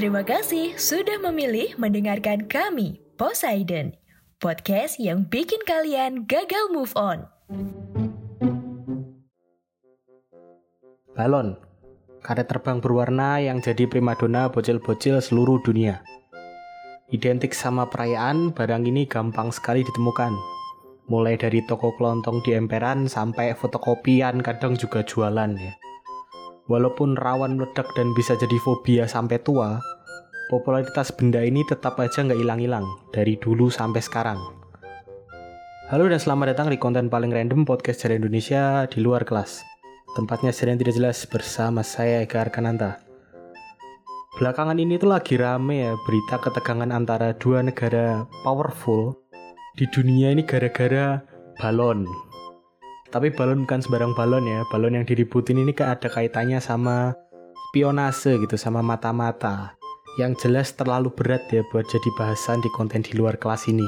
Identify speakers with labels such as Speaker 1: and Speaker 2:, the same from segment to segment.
Speaker 1: Terima kasih sudah memilih mendengarkan kami, Poseidon, podcast yang bikin kalian gagal move on.
Speaker 2: Balon, karet terbang berwarna yang jadi primadona bocil-bocil seluruh dunia. Identik sama perayaan, barang ini gampang sekali ditemukan. Mulai dari toko kelontong di emperan sampai fotokopian kadang juga jualan ya. Walaupun rawan meledak dan bisa jadi fobia sampai tua, popularitas benda ini tetap aja nggak hilang-hilang dari dulu sampai sekarang. Halo dan selamat datang di konten paling random podcast dari Indonesia di luar kelas. Tempatnya sering tidak jelas bersama saya Eka Arkananta. Belakangan ini tuh lagi rame ya berita ketegangan antara dua negara powerful di dunia ini gara-gara balon. Tapi balon bukan sembarang balon ya. Balon yang diributin ini ada kaitannya sama spionase gitu, sama mata-mata. Yang jelas terlalu berat ya buat jadi bahasan di konten di luar kelas ini.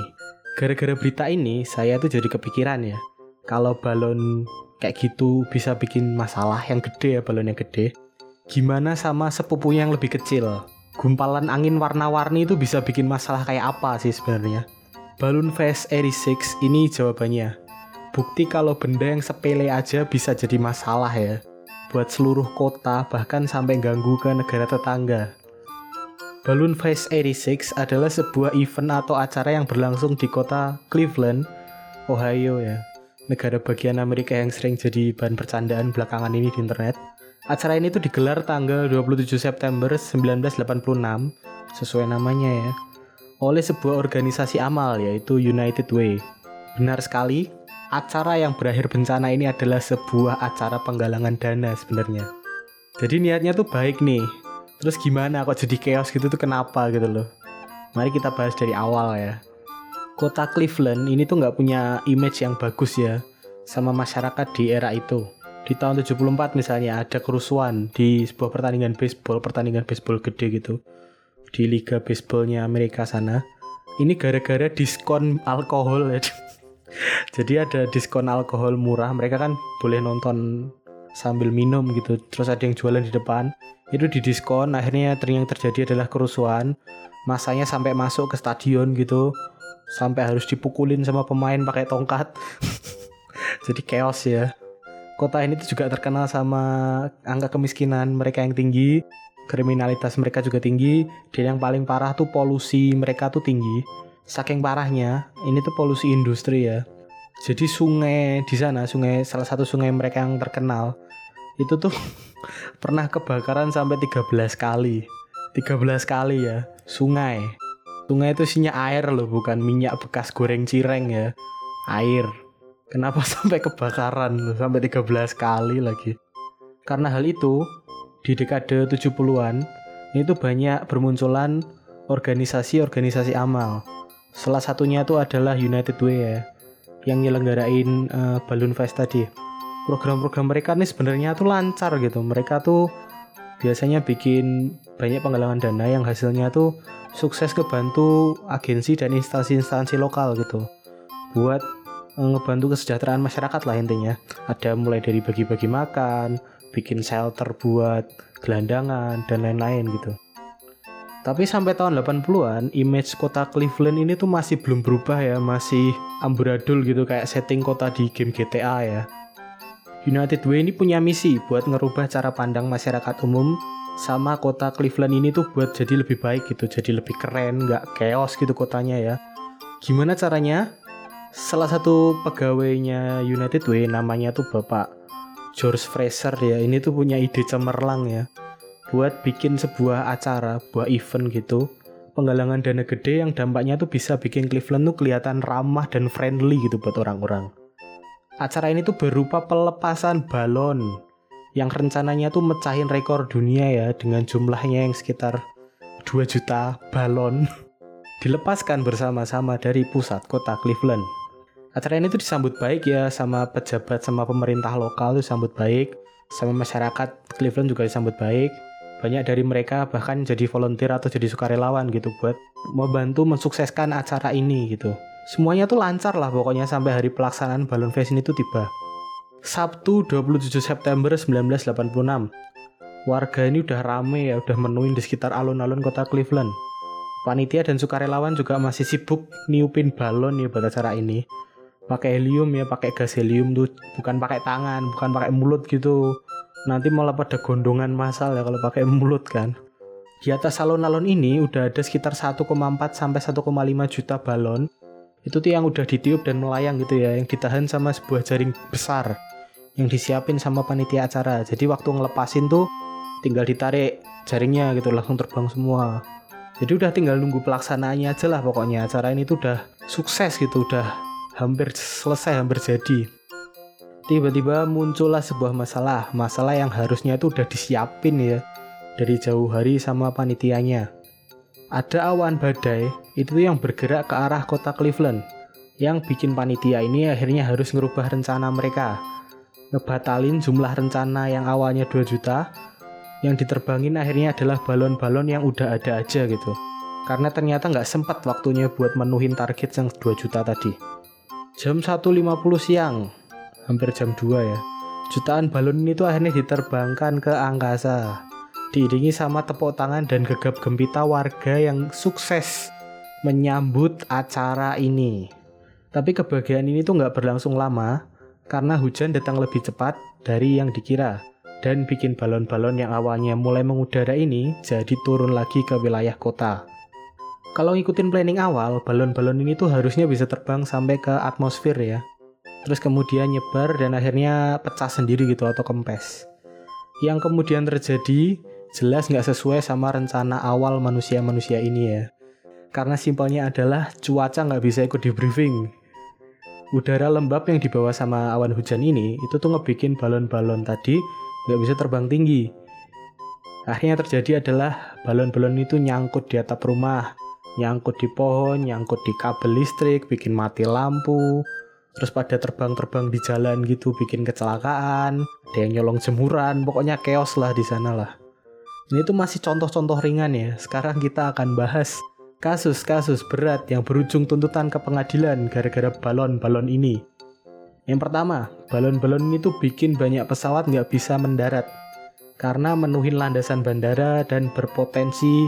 Speaker 2: Gara-gara berita ini, saya tuh jadi kepikiran ya. Kalau balon kayak gitu bisa bikin masalah yang gede ya, balon yang gede. Gimana sama sepupunya yang lebih kecil? Gumpalan angin warna-warni itu bisa bikin masalah kayak apa sih sebenarnya? Balloon Fest Eri 6 ini jawabannya. Bukti kalau benda yang sepele aja bisa jadi masalah ya. Buat seluruh kota bahkan sampai ganggu ke negara tetangga. Balloon Fest 86 adalah sebuah event atau acara yang berlangsung di kota Cleveland, Ohio ya. Negara bagian Amerika yang sering jadi bahan percandaan belakangan ini di internet. Acara ini tuh digelar tanggal 27 September 1986 sesuai namanya ya oleh sebuah organisasi amal yaitu United Way. Benar sekali, acara yang berakhir bencana ini adalah sebuah acara penggalangan dana sebenarnya. Jadi niatnya tuh baik nih. Terus gimana kok jadi chaos gitu tuh kenapa gitu loh. Mari kita bahas dari awal ya. Kota Cleveland ini tuh nggak punya image yang bagus ya sama masyarakat di era itu. Di tahun 74 misalnya ada kerusuhan di sebuah pertandingan baseball, pertandingan baseball gede gitu. Di liga baseballnya Amerika sana. Ini gara-gara diskon alkohol ya. Jadi ada diskon alkohol murah, mereka kan boleh nonton sambil minum gitu. Terus ada yang jualan di depan. Itu di diskon, akhirnya yang terjadi adalah kerusuhan. Masanya sampai masuk ke stadion gitu. Sampai harus dipukulin sama pemain pakai tongkat. Jadi chaos ya. Kota ini tuh juga terkenal sama angka kemiskinan mereka yang tinggi, kriminalitas mereka juga tinggi, dan yang paling parah tuh polusi mereka tuh tinggi saking parahnya ini tuh polusi industri ya. Jadi sungai di sana sungai salah satu sungai mereka yang terkenal itu tuh pernah kebakaran sampai 13 kali. 13 kali ya sungai. Sungai itu isinya air loh bukan minyak bekas goreng cireng ya. Air. Kenapa sampai kebakaran loh sampai 13 kali lagi? Karena hal itu di dekade 70-an itu banyak bermunculan organisasi-organisasi amal Salah satunya itu adalah United Way ya, yang nyelenggarain uh, Balloon Fest tadi. Program-program mereka nih sebenarnya tuh lancar gitu. Mereka tuh biasanya bikin banyak penggalangan dana yang hasilnya tuh sukses kebantu agensi dan instansi-instansi lokal gitu. Buat uh, ngebantu kesejahteraan masyarakat lah intinya. Ada mulai dari bagi-bagi makan, bikin shelter buat gelandangan dan lain-lain gitu. Tapi sampai tahun 80-an, image kota Cleveland ini tuh masih belum berubah ya, masih amburadul gitu kayak setting kota di game GTA ya. United Way ini punya misi buat ngerubah cara pandang masyarakat umum sama kota Cleveland ini tuh buat jadi lebih baik gitu, jadi lebih keren, nggak chaos gitu kotanya ya. Gimana caranya? Salah satu pegawainya United Way namanya tuh Bapak George Fraser ya, ini tuh punya ide cemerlang ya buat bikin sebuah acara, buat event gitu penggalangan dana gede yang dampaknya tuh bisa bikin Cleveland tuh kelihatan ramah dan friendly gitu buat orang-orang. Acara ini tuh berupa pelepasan balon yang rencananya tuh mecahin rekor dunia ya dengan jumlahnya yang sekitar 2 juta balon dilepaskan bersama-sama dari pusat kota Cleveland. Acara ini tuh disambut baik ya sama pejabat sama pemerintah lokal tuh disambut baik, sama masyarakat Cleveland juga disambut baik banyak dari mereka bahkan jadi volunteer atau jadi sukarelawan gitu buat membantu mensukseskan acara ini gitu. Semuanya tuh lancar lah pokoknya sampai hari pelaksanaan Balloon Fest ini tuh tiba. Sabtu 27 September 1986. warga ini udah rame ya, udah menuin di sekitar alun-alun kota Cleveland. Panitia dan sukarelawan juga masih sibuk niupin balon ya pada acara ini. Pakai helium ya, pakai gas helium tuh, bukan pakai tangan, bukan pakai mulut gitu. Nanti malah pada gondongan masal ya kalau pakai mulut kan. Di atas alun-alun ini udah ada sekitar 1,4 sampai 1,5 juta balon. Itu tuh yang udah ditiup dan melayang gitu ya, yang ditahan sama sebuah jaring besar yang disiapin sama panitia acara. Jadi waktu ngelepasin tuh tinggal ditarik jaringnya gitu langsung terbang semua jadi udah tinggal nunggu pelaksanaannya aja lah pokoknya acara ini tuh udah sukses gitu udah hampir selesai hampir jadi tiba-tiba muncullah sebuah masalah masalah yang harusnya itu udah disiapin ya dari jauh hari sama panitianya ada awan badai itu yang bergerak ke arah kota Cleveland yang bikin panitia ini akhirnya harus ngerubah rencana mereka ngebatalin jumlah rencana yang awalnya 2 juta yang diterbangin akhirnya adalah balon-balon yang udah ada aja gitu. Karena ternyata nggak sempat waktunya buat menuhin target yang 2 juta tadi. Jam 1.50 siang, hampir jam 2 ya. Jutaan balon ini tuh akhirnya diterbangkan ke angkasa. Diiringi sama tepuk tangan dan gegap gempita warga yang sukses menyambut acara ini. Tapi kebahagiaan ini tuh nggak berlangsung lama karena hujan datang lebih cepat dari yang dikira dan bikin balon-balon yang awalnya mulai mengudara ini jadi turun lagi ke wilayah kota. Kalau ngikutin planning awal, balon-balon ini tuh harusnya bisa terbang sampai ke atmosfer ya. Terus kemudian nyebar dan akhirnya pecah sendiri gitu atau kempes. Yang kemudian terjadi jelas nggak sesuai sama rencana awal manusia-manusia ini ya. Karena simpelnya adalah cuaca nggak bisa ikut di briefing. Udara lembab yang dibawa sama awan hujan ini itu tuh ngebikin balon-balon tadi nggak bisa terbang tinggi. Akhirnya terjadi adalah balon-balon itu nyangkut di atap rumah, nyangkut di pohon, nyangkut di kabel listrik, bikin mati lampu, terus pada terbang-terbang di jalan gitu bikin kecelakaan, ada yang nyolong jemuran, pokoknya chaos lah di sana lah. Ini tuh masih contoh-contoh ringan ya. Sekarang kita akan bahas kasus-kasus berat yang berujung tuntutan ke pengadilan gara-gara balon-balon ini. Yang pertama, balon-balon ini tuh bikin banyak pesawat nggak bisa mendarat karena menuhin landasan bandara dan berpotensi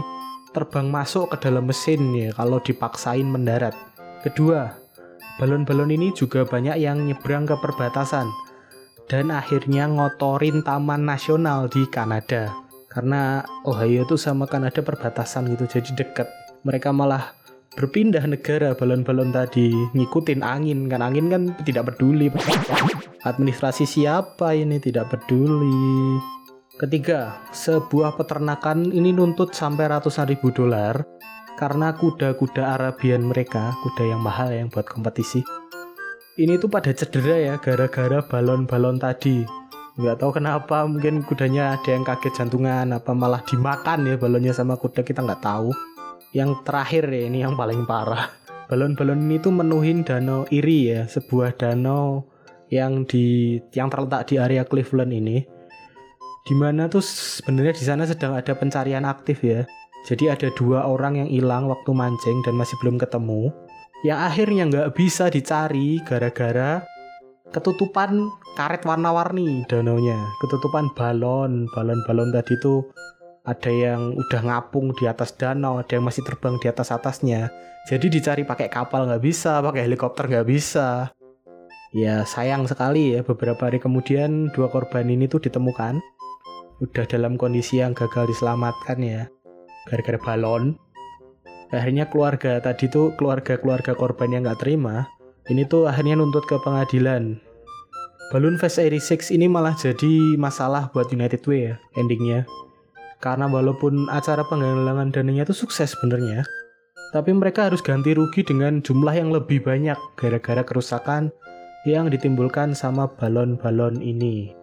Speaker 2: terbang masuk ke dalam mesin ya kalau dipaksain mendarat. Kedua, balon-balon ini juga banyak yang nyebrang ke perbatasan dan akhirnya ngotorin taman nasional di Kanada. Karena Ohio tuh sama Kanada perbatasan gitu jadi deket. Mereka malah berpindah negara balon-balon tadi ngikutin angin kan angin kan tidak peduli administrasi siapa ini tidak peduli ketiga sebuah peternakan ini nuntut sampai ratusan ribu dolar karena kuda-kuda Arabian mereka kuda yang mahal yang buat kompetisi. Ini tuh pada cedera ya gara-gara balon-balon tadi. Nggak tahu kenapa mungkin kudanya ada yang kaget jantungan apa malah dimakan ya balonnya sama kuda kita nggak tahu. Yang terakhir ya ini yang paling parah. Balon-balon ini tuh menuhin danau iri ya sebuah danau yang di yang terletak di area Cleveland ini. Di mana tuh sebenarnya di sana sedang ada pencarian aktif ya jadi ada dua orang yang hilang waktu mancing dan masih belum ketemu yang akhirnya nggak bisa dicari gara-gara ketutupan karet warna-warni danaunya ketutupan balon balon-balon tadi tuh ada yang udah ngapung di atas danau, ada yang masih terbang di atas atasnya. Jadi dicari pakai kapal nggak bisa, pakai helikopter nggak bisa. Ya sayang sekali ya beberapa hari kemudian dua korban ini tuh ditemukan. Udah dalam kondisi yang gagal diselamatkan ya. Gara-gara balon. Akhirnya keluarga tadi tuh keluarga-keluarga korban yang nggak terima. Ini tuh akhirnya nuntut ke pengadilan. Balloon Fest 86 ini malah jadi masalah buat United Way ya endingnya karena walaupun acara penggalangan dananya itu sukses sebenarnya, tapi mereka harus ganti rugi dengan jumlah yang lebih banyak gara-gara kerusakan yang ditimbulkan sama balon-balon ini.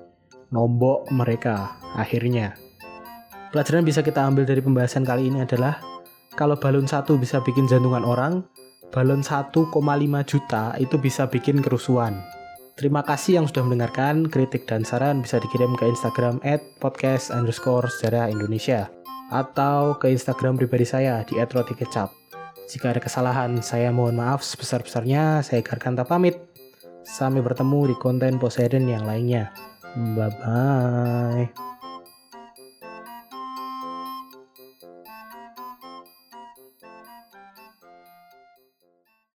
Speaker 2: Nombok mereka akhirnya. Pelajaran bisa kita ambil dari pembahasan kali ini adalah kalau balon satu bisa bikin jantungan orang, balon 1,5 juta itu bisa bikin kerusuhan. Terima kasih yang sudah mendengarkan. Kritik dan saran bisa dikirim ke Instagram at podcast underscore sejarah Indonesia atau ke Instagram pribadi saya di @rotikecap. Jika ada kesalahan, saya mohon maaf sebesar-besarnya. Saya Garkanta pamit. Sampai bertemu di konten Poseidon yang lainnya. Bye-bye.